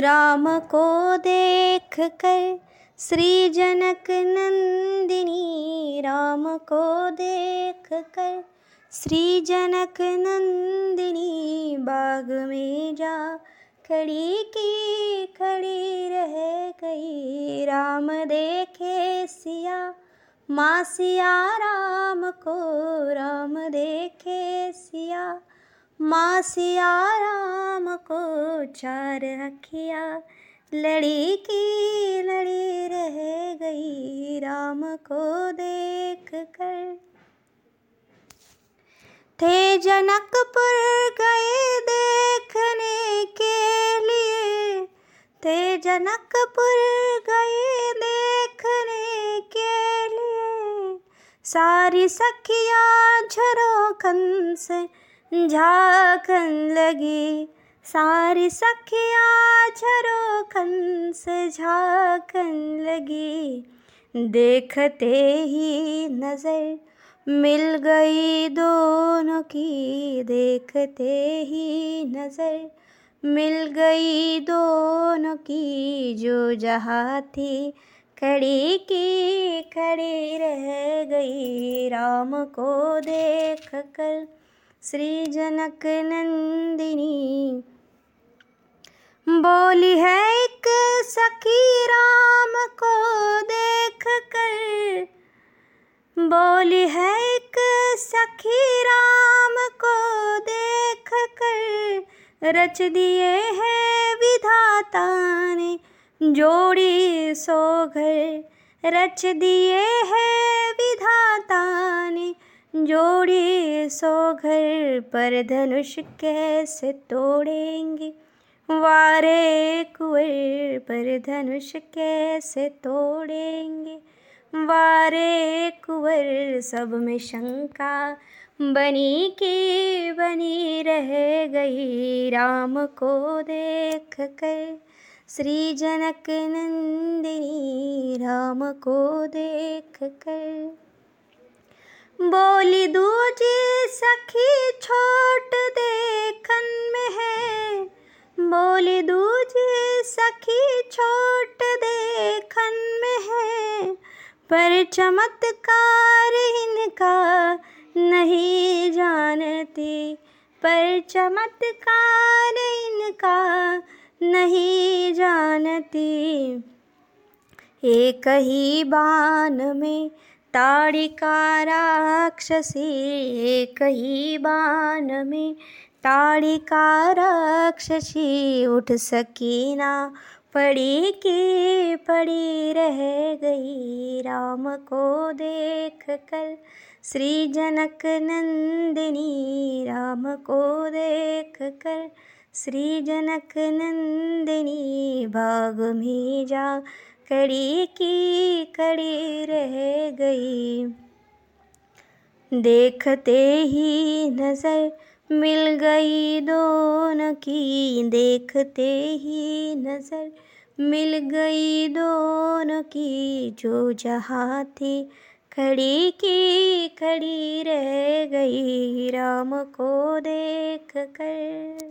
राम को देख कर श्री जनक नंदिनी, राम को देख कर श्री जनक नंदिनी बाग में जा खड़ी की खड़ी रह गई। राम देखे सिया, माँ राम को राम देखे सिया। माँ सिया राम को चार अखिया, लड़ी की लड़ी रह गई राम को देख कर। थे जनकपुर गए देखने के लिए, थे जनकपुर गए देखने के लिए। सारी सखिया झरोखन से झाकन लगी। सारी सखिया झरोखन से झाकन लगी। देखते ही नज़र मिल गई दोनों की। देखते ही नज़र मिल गई दोनों की। जो जहाँ थी खड़ी की, खड़ी रह गई। राम को देख कर श्री जनक नंदिनी बोली है एक सखी राम को देख कर बोली है एक सखी राम को देख कर रच दिए हैं विधाता ने जोड़ी सो घर रच दिए हैं विधाता ने जोड़ी सो घर पर धनुष कैसे तोड़ेंगे? वारे कुएँ पर धनुष कैसे तोड़ेंगे? वारे कुंवर सब में शंका बनी की बनी रह गई राम को देख कर। श्री जनक नंदिनी राम को देख कर। बोली दूजी सखी छोट देखन में है। बोली दूजी सखी छोट देखन में है। पर चमत्कार इनका नहीं जानती। पर चमत्कार इनका नहीं जानती। एक ही बाण में ताड़िका राक्षसी एक ही बाण में। ताड़िका राक्षसी उठ सकी ना पड़ी की पड़ी रह गई। राम को देख कर श्री जनक नंदिनी, राम को देख कर श्री जनक नंदिनी बाग में जा। कड़ी की कड़ी रह गई। देखते ही नज़र मिल गई दोनों की। देखते ही नज़र मिल गई दोनों की। जो जहाँ थी खड़ी की खड़ी रह गई। राम को देख कर